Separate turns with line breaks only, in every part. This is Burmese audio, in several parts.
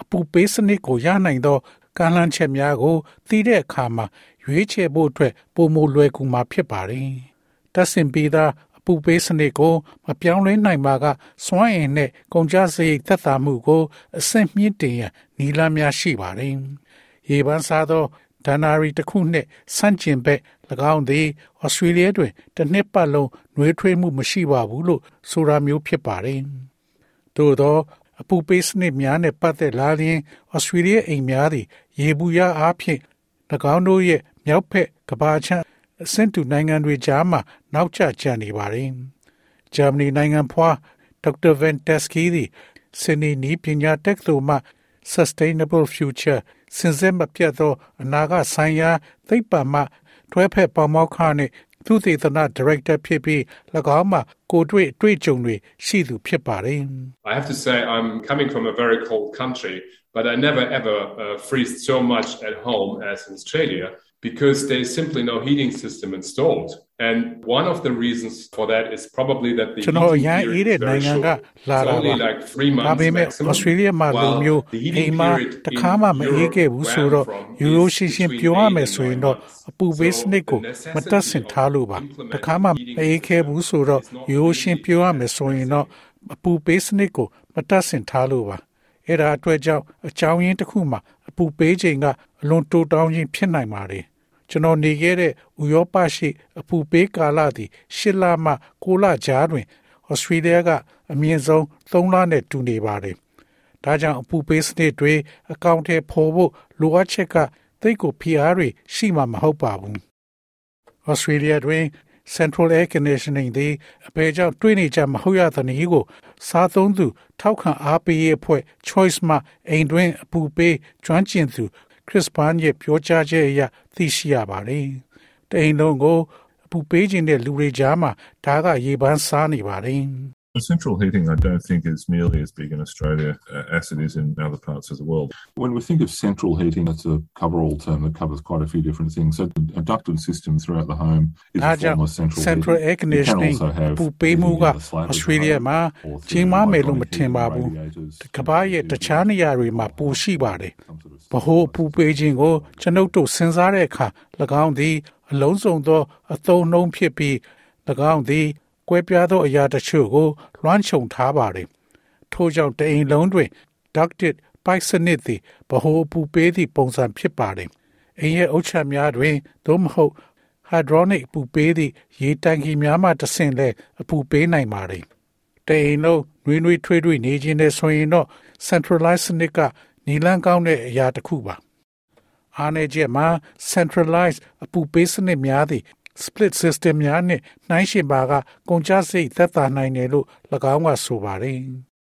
အပူပေးစနစ်ကိုရနိုင်သောကမ်းလှမ်းချက်များကိုသိတဲ့အခါမှာရွေးချယ်ဖို့အတွက်ပုံမလွယ်ကူမှာဖြစ်ပါတယ်။တဆင်ပြီးသားအပူပေးစနစ်ကိုမပြောင်းလဲနိုင်ပါကစွမ်းအင်နဲ့ကုန်ကျစရိတ်သက်သာမှုကိုအဆင့်မြင့်တင်ရန်နည်းလမ်းများရှိပါတယ်။ရေပန်းစားသောဒဏ္ဍာရီတစ်ခုနှင့်ဆန့်ကျင်ဘက်၎င်းသည်ဩစတြေးလျတွင်တစ်နှစ်ပတ်လုံးနှွေးထွေးမှုမရှိပါဘူးလို့ဆိုတာမျိုးဖြစ်ပါတယ်။သို့သော အပူပေးစနစ်များနဲ့ပတ်သက်လာရင်ဩစတြေးလျအိမ်များသည်ရေဘူးရအားဖြင့်၎င်းတို့ရဲ့မြောက်ဖက်ကဘာချမ်းအဆင့်တူနိုင်ငံတွေကြားမှာနောက်ကျကျနေပါတယ်။ဂျာမနီနိုင်ငံဖွာဒေါက်တာဗန်တက်စကီသည်စနေနီပညာတက္ကသိုလ်မှ Sustainable Future စင်စစ်မပြတ်သောအနာဂတ်ဆိုင်ရာသိပ္ပံမှတွဲဖက်ပေါမောက်ခနှင့် သူသေသနာဒါရိုက်တာဖြစ်ပြီး၎င်းမှာကိုတွေ့တွေ့ကြုံတွေရှိသူဖြစ်ပါတယ်
I have to say I'm coming from a very cold country but I never ever uh, freeze so much at home as in Australia Because there's simply no heating system installed. And one of the reasons for that is probably that the
ကျွန်တော်အရင်အေးတဲ့နိုင်ငံကလာတာပါဒါပေမဲ့ Australia မှာလိုမျိုးအိမ်မှာတခါမှမအေးခဲ့ဘူးဆိုတော့ရိုးရိုးရှင်းရှင်းပြောရမယ်ဆိုရင်တော့အပူပေးစနစ်ကိုမတက်ဆင်ထားလို့ပါတခါမှမအေးခဲ့ဘူးဆိုတော့ရိုးရိုးရှင်းပြောရမယ်ဆိုရင်တော့အပူပေးစနစ်ကိုမတက်ဆင်ထားလို့ပါ အဲ့ဒါအတွက်ကြောင့်အကြောင်းရင်းတစ်ခုမှာအပူပေးချိန်ကအလွန်တိုးတောင်းခြင်းဖြစ်နိုင်ပါတယ်ကျွန်တော်နေခဲ့တဲ့ဥရောပရှိအပူပေးကာလသည်၈လမှ9လကြားတွင်ဩစတြေးလျကအမြင့်ဆုံး3လနဲ့တူနေပါတယ်။ဒါကြောင့်အပူပေးစနစ်တွေအကောင့်ထဲပေါ်ဖို့လိုအပ်ချက်ကသိကိုဖိအားတွေရှိမှမဟုတ်ပါဘူး။ Australia တွင် Central Air Conditioning သည်အပေကြောင့်တွေးနေကြမဟုတ်ရသနည်းကို စားသုံးသူ ထောက်ခံအားပေးရေးအဖွဲ့ Choice မှအိမ်တွင်အပူပေးကျွမ်းကျင်သူခရစ်ပန်ရဲ့ပြောကြားချက်အရသိရှိရပါတယ်။တိမ်လုံးကိုအပူပေးခြင်းတဲ့လူတွေကြားမှာဒါကရေပန်းစားနေပါတယ်။
Central heating, I don't think is nearly as big in Australia uh, as it is in other parts of the world. When we think of central heating, it's a cover-all term that covers quite a few different things. So a ducted system throughout the home is a form of central,
central
heating.
air conditioning ပူပေးမှုက Australia မှာကြီးမားမယ်လို့မထင်ပါဘူး။ကမ္ဘာရဲ့တခြားနေရာတွေမှာပိုရှိပါတယ်။ဗဟိုပူပေးခြင်းကိုကျွန်ုပ်တို့စဉ်းစားတဲ့အခါ၎င်းသည်အလုံးစုံသောအသုံးနှုန်းဖြစ်ပြီး၎င်းသည် ကွဲပြားသောအရာတချို့ကို လွှမ်းခြုံထားပါတယ်။ထို့ကြောင့်တအိမ်လုံးတွင် ducted ပိုက်စနစ်သည်ဗဟိုပူပေးသည့်ပုံစံဖြစ်ပါတယ်။အိမ်ရဲ့အုတ်ချက်များတွင်သို့မဟုတ် hydronic ပူပေးသည့်ရေတံခီများမှတဆင့်လဲအပူပေးနိုင်ပါတယ်။တအိမ်လုံးနှွေးနှွေးထွေးထွေးနေခြင်းနဲ့ဆိုရင်တော့ centralized စနစ်ကနီလန်းကောင်းတဲ့အရာတစ်ခုပါ။အားနေချက်မှာ centralized အပူပေးစနစ်များသည့် split system များနဲ့နှိုင်းယှဉ်ပါကကုန်ကျစရိတ်သက်သာနိုင်တယ်လို့၎င်းကဆိုပါတယ်။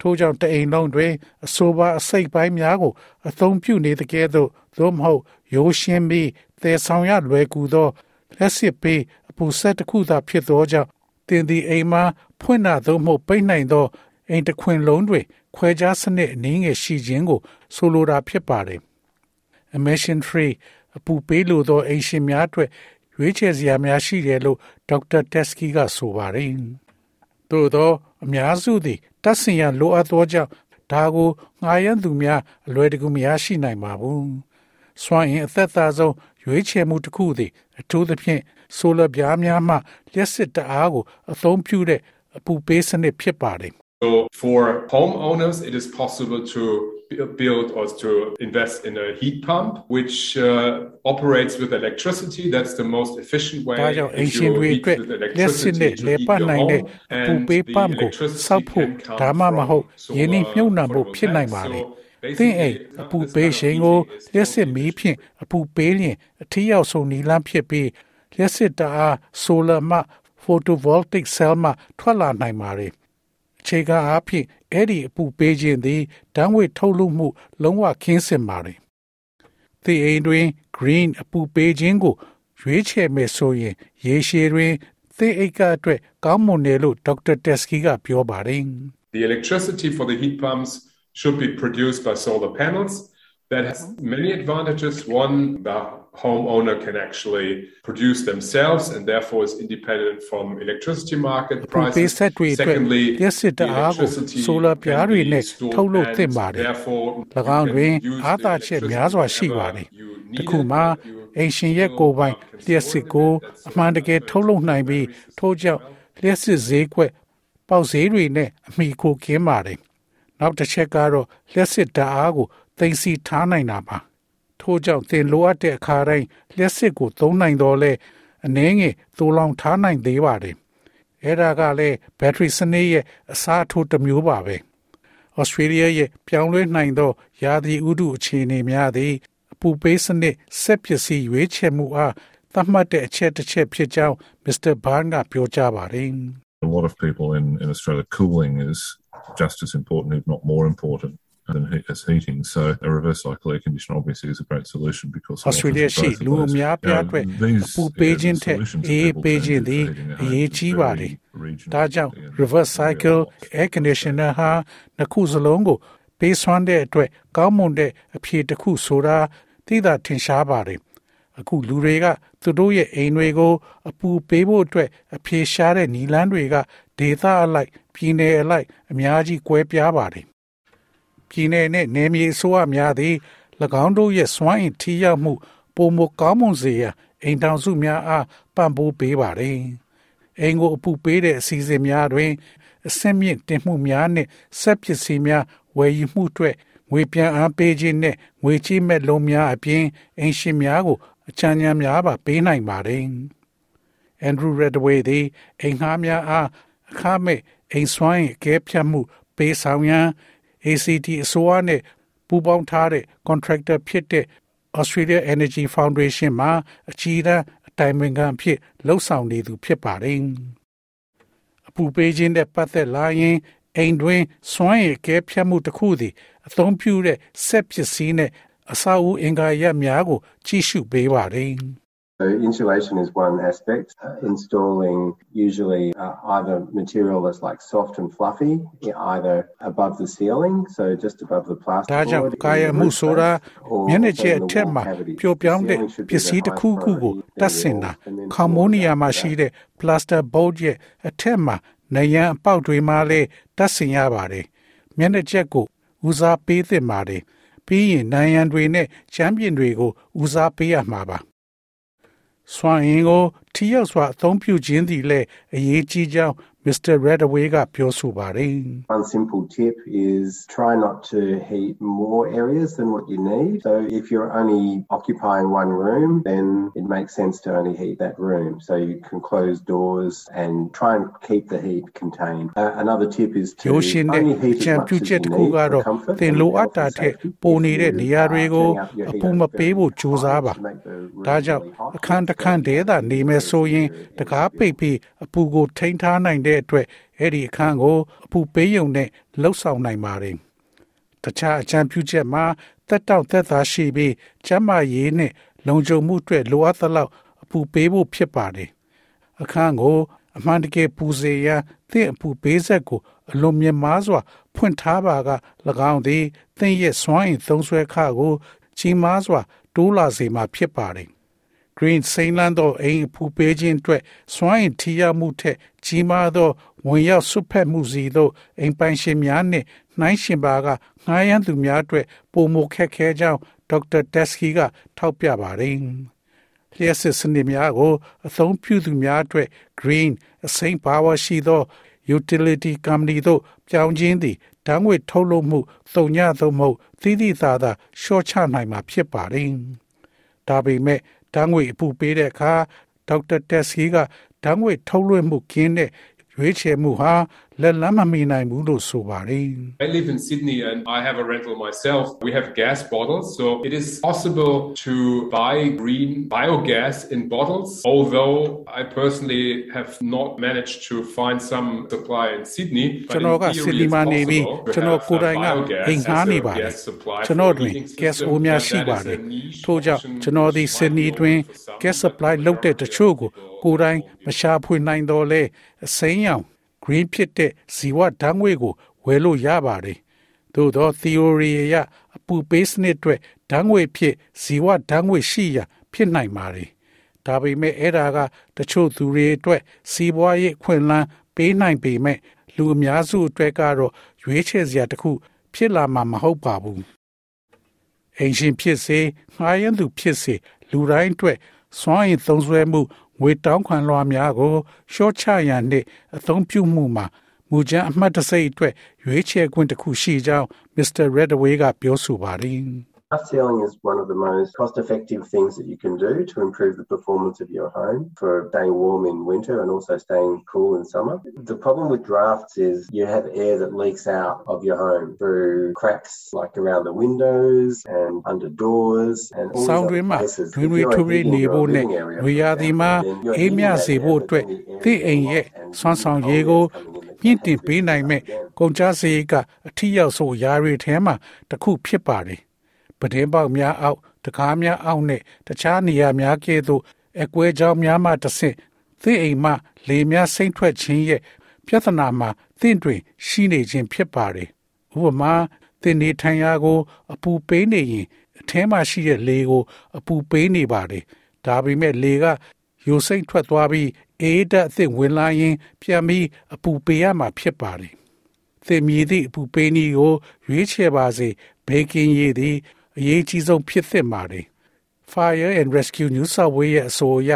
ထို့ကြောင့်တအိမ်လုံးတွင်အဆိုပါအစိတ်ပိုင်းများကို အသုံးပြုနေတဲ့ကဲ့သို့သို့မဟုတ်ရိုးရှင်းပြီးသယ်ဆောင်ရလွယ်ကူသောလက်စစ်ပေးအပူဆက်တစ်ခုသာဖြစ်သောကြောင့်တင်ဒီအိမ်မှာဖွင့်နာသို့မဟုတ်ပိတ်နိုင်သောအိမ်တစ်ခွင်လုံးတွင်ခွဲခြားစနစ်အနည်းငယ်ရှိခြင်းကို ဆိုလိုတာဖြစ်ပါတယ်။ emission free အပူပေးလိုသောအိမ်ရှင်များအတွက်ရွေးချယ်စရာများရှိတယ်လို့ဒေါက်တာတက်စကီကဆိုပါတယ်။သို့သောအများစုသည် တပ်ဆင်ရန်လိုအပ်သောကြောင့်ဒါကိုငှားရမ်းသူများအလွယ်တကူမရရှိနိုင်ပါဘူး။စွမ်းအင်အသက်သာဆုံးရွေးချယ်မှုတစ်ခုသည်အထူးသဖြင့်ဆိုလပြားများမှလျှက်စစ်တအားကိုအသုံးပြုတဲ့အပူပေးစနစ်ဖြစ်ပါတယ်
So for homeowners, it is possible to build or to invest in a heat pump, which uh, operates with electricity. That's the most efficient way.
ဒါကြောင့်အင်ရှင်တွေအတွက်လက်စစ်နဲ့လေပတ်နိုင်တဲ့ပူပေးပမ်ကိုစောက်ဖို့ဒါမှမဟုတ်ယင်းနှမြုပ်နှံဖို့ဖြစ်နိုင်ပါလေ။သင်အိမ်အပူပေးရှင်ကိုလက်စစ်မီးဖြင့်အပူပေးလျင်အထီးရောက်ဆုံးနီလန်းဖြစ်ပြီးလက်စစ်တအားဆိုလာမှ photovoltaic cell မှထွက်လာနိုင်ပါလေ။ အခြေခံအားဖြင့်အဲ့ဒီအပူပေးခြင်းသည်ဓာတ်ငွေထုတ်လွှတ်မှု လုံးဝခင်းစင်ပါလေ။ဒီအိမ်တွင် green အပူပေးခြင်းကို ရွေးချယ်မယ်ဆိုရင် ရေရှည်တွင်သင်အိတ်ကအတွက်ကောင်းမွန်တယ်လို့ဒေါက်တာတက်စကီကပြောပါတယ်။
The electricity for the heat pumps should be produced by solar panels. That has many advantages. One, the homeowner can actually produce themselves and therefore is independent from electricity market
ပူပေး
prices.
ဆက်တွေအတွက်
Secondly,
ရက်စစ်တ
the
အားကို
electricity
ဆိုလာပြား
can
တွေ
be
နဲ့
stored
ထုတ်လုပ်
and
သင့်ပါတယ်
therefore you ၎
င်းတွင်
can use
အားသာ
the
ချက်
electricity
များစွာရှိပါ
whenever
သည်
you
တ
need
ခု
it,
မှာ
that you
အိမ်ရှင်ရဲ့ကိုယ်ပိုင်
can
လျှက်စစ်ကို
store it.
အမှန်တကယ်ထုတ်လုပ်နိုင်ပြီးထို့ကြောင့်လျှက်စစ်ဈေးကွက်ပေါက်ဈေးတွေနဲ့အမိခိုကင်းပါတယ်နောက်တစ်ချက်ကတော့လျှက်စစ်ဓာတ်အားကိုသိမ်းဆည်းထားနိုင်တာပါ ထို့ကြောင့်သင်လိုအပ်တဲ့အခါတိုင်းလျှက်စစ်ကိုသုံးနိုင်တော့လဲအနည်းငယ်သိုးလောင်ထားနိုင်သေးပါတယ်အဲ့ဒါကလည်းဘက်ထရီစနစ်ရဲ့အစားထိုးတစ်မျိုးပါပဲဩစတြေးလျရဲ့ပြောင်းလဲနိုင်သောယာသီဥတုအခြေအနေများသည်အပူပေးစနစ်ဆက်ပစ္စည်းရွေးချယ်မှုအားသတ်မှတ်တဲ့အချက်တစ်ချက်ဖြစ်ကြောင်းမစ္စတာဘာန်ကပြောကြားပါတယ်
A lot of people in, in Australia, cooling is just as important, if not more important. Than heat, as heating, so a reverse cycle air conditioner obviously is a great solution because it offers
Australia
both
ရှိ
of
လူအ
those.
များပြား
Now,
အတွက်
these,
အပူပေး
yeah,
ခြင်း
the
ထက်
solutions that
အေး
people
ပေး
turn
ခြင်း
to
သည်
for heating their
အ
homes
ရေး
is
ကြီး
very
ပါတယ်
regional
ဒါကြောင့်
and
reverse
very
cycle
lost.
air conditioner ဟာနှစ်ခုစလုံးကိုပေးစွမ်းတဲ့အတွက်ကောင်းမွန်တဲ့အဖြေတစ်ခုဆိုတာသိသာထင်ရှားပါတယ်အခုလူတွေကသူတို့ရဲ့အိမ်တွေကိုအပူပေးဖို့အတွက်အဖြေရှားတဲ့နီလန်းတွေကဒေသအလိုက်ပြည်နယ်အလိုက်အများကြီးကွဲပြားပါတယ် ပြည်နယ်နဲ့နယ်မြေအစိုးရများသည်၎င်းတို့ရဲ့စွမ်းအင်ထိရောက်မှုပုံမကောင်းမွန်စေရန်အိမ်တောင်စုများအားပံ့ပိုးပေးပါတယ်။အိမ်ကိုအပူပေးတဲ့အစီအစဉ်များတွင်အဆင့်မြင့်တင်မှုများနှင့်ဆက်ပစ္စည်းများဝယ်ယူမှုအတွက်ငွေပြန်အားပေးခြင်းနှင့်ငွေချေးမဲ့လုံးများအပြင်အိမ်ရှင်များကိုအချမ်းညာများပါပေးနိုင်ပါတယ်။ Andrew Redway သည်အိမ်ငှားများအားအခမဲ့အိမ်စွမ်းအင်အကဲဖြတ်မှု ပေးဆောင်ရန် ACT အစိုးရနဲ့ပူးပေါင်းထားတဲ့ contractor ဖြစ်တဲ့ Australia Energy Foundation မှာအကြီးအကဲအတိုင်ပင်ခံအဖြစ်လှုပ်ဆောင်နေသူဖြစ်ပါတယ်။အပူပေးခြင်းနဲ့ပတ်သက်လာရင်အိမ်တွင်စွမ်းရည်ကဲဖြတ်မှုတစ်ခုသည်အသုံးပြုတဲ့ဆက်ပစ္စည်းနဲ့အစာအုပ်အင်္ဂါရပ်များကို ကြီးစုပေးပါတယ်။
So insulation is one aspect. Uh, installing usually uh, either material that's like soft and fluffy, either above the ceiling, so just above the
ဒါ
plasterboard.
ကြောင့်
in
ကာယ
the
မှု
roof
ဆိုတာ
space, or
မျက်နှာ
also
ကျက်
in
အ
the
ထက်
wall
မှာ
cavity.
ပျော်ပြောင်းတဲ့
The ceiling should
ပ
be
စ္စည်း
the
တစ်ခု
highest
ခုကို
priority,
တတ်
then
ဆင်တာ
walls, and then
ခေါမိုနီယာ
floors
မှာ
after
ရှိ
that.
တဲ့ plaster board ရဲ့အထက်မှာနေရန်အပေါက်တွေမှာလည်းတတ်ဆင်ရပါတယ်မျက်နှာကျက်ကိုဦးစားပေးသင့်ပါတယ်ပြီးရင်နိုင်ရန်တွေနဲ့ချမ်းပြင်တွေကိုဦးစားပေးရမှာပါ စွမ်းအင်ကိုထိရောက်စွာအသုံးပြုခြင်းသည်လည်းအရေးကြီးကြောင်း Mr. Redaway ကပြောဆိုပါတယ်
One simple tip is try not to heat more areas than what you need. So if you're only occupying one room, then it makes sense to only heat that room. So you can close doors and try and keep the heat contained. Uh, another tip is to
ရိုးရှင်းတဲ့
only heat
ချန်
as
ပြု
much
ချက်
as
တစ်
you
ခု
need
ကတော့
for comfort
သင်
and
လိုအပ်
health
တာ
and
ထက်
safety.
ပို
If
နေတဲ့
you
နေရာ
are
တွေကို
setting up your
အ
heat
ပူမ
up
ပေး
very
ဖို့ကြိုးစားပါ
high to make the room
ဒါကြောင့်
really hot,
အခန်းတစ်ခန်း
then
တည်းသာနေမယ်ဆိုရင်တကားပိတ်ပြီးအပူကိုထိန်းထားနိုင်တဲ့ အတွက်အဲ့ဒီအခန်းကိုအပူပေးရုံနဲ့လှုပ်ဆောင်နိုင်ပါတယ်။တခြားအကြံပြုချက်မှာတက်တောင့်သက်သာရှိပြီးကျန်းမာရေးနဲ့လုံခြုံမှုအတွက်လိုအပ်သလောက်အပူပေးဖို့ဖြစ်ပါတယ်။အခန်းကိုအမှန်တကယ်ပူစေရန်သင့်အပူပေးဆက်ကိုအလွန်မြင့်မားစွာ ဖွင့်ထားပါက၎င်းသည်သင်ရဲ့စွမ်းအင်သုံးဆွဲခကိုကြီးမားစွာ တိုးလာစေမှာဖြစ်ပါတယ်။ Green စိန်လန်းသောအိမ်အပူပေးခြင်းအတွက်စွမ်းအင်ထိရောက်မှုထက်ကြီးမားသောဝင်ရောက်ဆွတ်ဖက်မှုစီသို့အိမ်ပိုင်ရှင်များနှင့်နှိုင်းရှင်ပါကငှားရမ်းသူများအတွက်ပုံမခက်ခဲကြောင်းဒေါက်တာတက်စကီက ထောက်ပြပါတယ်။လျှက်စစ်စနစ်များကို အသုံးပြုသူများအတွက် green အစိမ်းပါဝါရှိသော utility company တို့ပြောင်းခြင်းသည်ဓာတ်ငွေထုတ်လုပ်မှုသုံညသုံးမှုသီးသီးသာသာရှော့ချနိုင်မှာဖြစ်ပါတယ်။ဒါပေမဲ့ ဓာတ်ငွေအပူပေးတဲ့အခါဒေါက်တာတက်စီကဓာတ်ငွေထုတ်လွှင့်မှုကင်းတဲ့ရွေးချယ်မှုဟာ လက်လန်းမမီနိုင်ဘူးလို့ဆိုပါတယ်
I live in Sydney and I have a rental myself. We have gas bottles, so it is possible to buy green biogas in bottles. Although I personally have not managed to find some supply in Sydney,
ကျွန်တော်က Sydney မှာနေပြီးကျွန်တော်ကိုယ်တိုင်ကအိမ်ငှားနေပါတယ်ကျွန်တော်တွင် gas အိုးများရှိပါတယ်ထို့ကြောင့်ကျွန်တော်ဒီ Sydney တွင် gas supply လုပ်တဲ့တချို့ကိုကိုယ်တိုင်မရှာဖွေနိုင်တော့လဲအစိမ်းရောင် green ဖြစ်တဲ့ဇီဝဓာတ်ငွေကိုဝယ်လို့ရပါတယ်။သို့သော theory အရအပူပေးစနစ်အတွက်ဓာတ်ငွေဖြစ်ဇီဝဓာတ်ငွေရှိရာဖြစ်နိုင်ပါတယ်။ဒါပေမဲ့အဲ့ဒါကတချို့သူတွေအတွက်စီးပွားရေးခွင့်လန်းပေးနိုင်ပေမဲ့လူအများစုအတွက်ကတော့ရွေးချယ်စရာတစ်ခုဖြစ်လာမှာမဟုတ်ပါဘူး။အင်ရှင်ဖြစ်စေငှားရမ်းသူဖြစ်စေလူတိုင်းအတွက်စွမ်းရည်သုံးစွဲမှု ငွေတောင်းခံလွှာများကိုရှော့ချရန်နှင့်အသုံးပြုမှုမှာမူကြမ်းအမှတ်တစိတ်အတွက်ရွေးချယ်ခွင့်တစ်ခုရှိကြောင်း Mr. Redaway ကပြောဆိုပါတယ်။
Glass ceiling is one of the most cost effective things that you can do to improve the performance of your home for staying warm in winter and also staying cool in summer. The problem with drafts is you have air that leaks out of your home through cracks like around the windows and under doors and all
ဆောင်း
these
တွ
other
င်မှ
places.
တွင်
If
တွင်
you're
ထွေးထွေး
heating
နေ
your
ဖို့နဲ့
living area,
ဝေရာသီမှာ
then you're
အေးမြ
heating that
စေဖို့
air
အတွက်
that's in the air
သည့်အိမ်ရဲ့
and
ဆွမ်းဆောင်
cold
ရေးကို
air coming in that
မြင့်
can't
တင်
be
ပေးနိုင်မဲ့
again.
ကုန်ကျစရိတ်ကအထီးရောက်ဆိုအရာတွေထဲမှာတစ်ခုဖြစ်ပါတယ် ပတင်းပေါက်များအောက်တကားများအောက်နဲ့တခြားနေရာများကဲ့သို့အကွဲကြောင်းများမှတစ်ဆင့်သည့်အိမ်မှလေများစိမ့်ထွက်ခြင်းရဲ့ပြဿနာမှာသင့်တွင် ရှိနေခြင်းဖြစ်ပါတယ်ဥပမာသင်နေထိုင်ရာကို အပူပေးနေရင်အထဲမှာရှိတဲ့လေကို အပူပေးနေပါတယ်ဒါပေမဲ့လေကယိုစိမ့်ထွက်သွားပြီးအေးဓာတ်အသစ်ဝင်လာရင် ပြန်ပြီးအပူပေးရမှာဖြစ်ပါတယ်သင်မြည်သည့်အပူပေးနည်းကို ရွေးချယ်ပါစေဘေကင်းရည်သည် အရေးကြီးဆုံးဖြစ်သင့်ပါတယ် Fire and Rescue New South Wales ရဲ့အဆိုအရ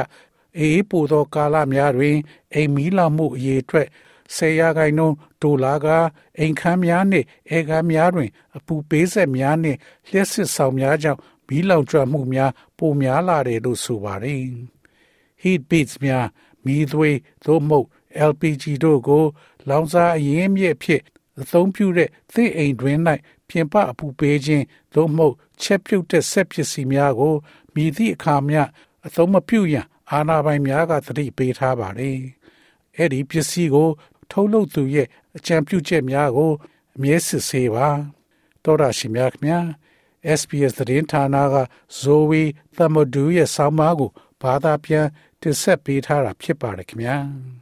အေးပိုသောကာလများတွင် အိမ်မီးလောင်မှုအရေးအတွက်ဆယ်ရာခိုင်နှုန်းဒေါ်လာကအိမ်ခန်းများနှင့်အေကားများတွင် အပူပေးဆက်များနှင့်လျှက်စစ်ဆောင်များကြောင့်မီးလောင်ကျွမ်းမှုများပိုများလာတယ်လို့ဆိုပါတယ်။ heat beats များမီးသွေးသို့မဟုတ် LPG တို့ကို လောင်စာအရင်းမြစ်ဖြစ်အသုံးပြုတဲ့သင့်အိမ်တွင်၌ ပြင်ပအပူပေးခြင်းသို့မဟုတ်ချက်ပြုတ်တဲ့ဆက်ပစ္စည်းများကိုမြည်သည့်အခါမျှအသုံးမပြုရန်အာဏာပိုင်များကသတိပေးထားပါတယ်။အဲ့ဒီပစ္စည်းကို ထုတ်လုပ်သူရဲ့အကြံပြုချက်များကို အမြဲစစ်ဆေးပါ။တောရရှိမြခင်ဗျာ SPS သတင်းဌာနက Zoe Thamodou ရဲ့ဆောင်းပါးကိုဘာသာပြန်တင်ဆက်ပေးထားတာဖြစ်ပါတယ်ခင်ဗျာ။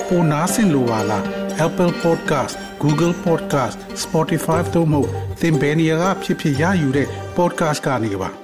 ပိုနားဆင်လိုပါလား Apple Podcast Google Podcast Spotify တို့မှာသင်ပင်ရာဖြစ်ဖြစ်ရယူတဲ့ podcast ကနေပါ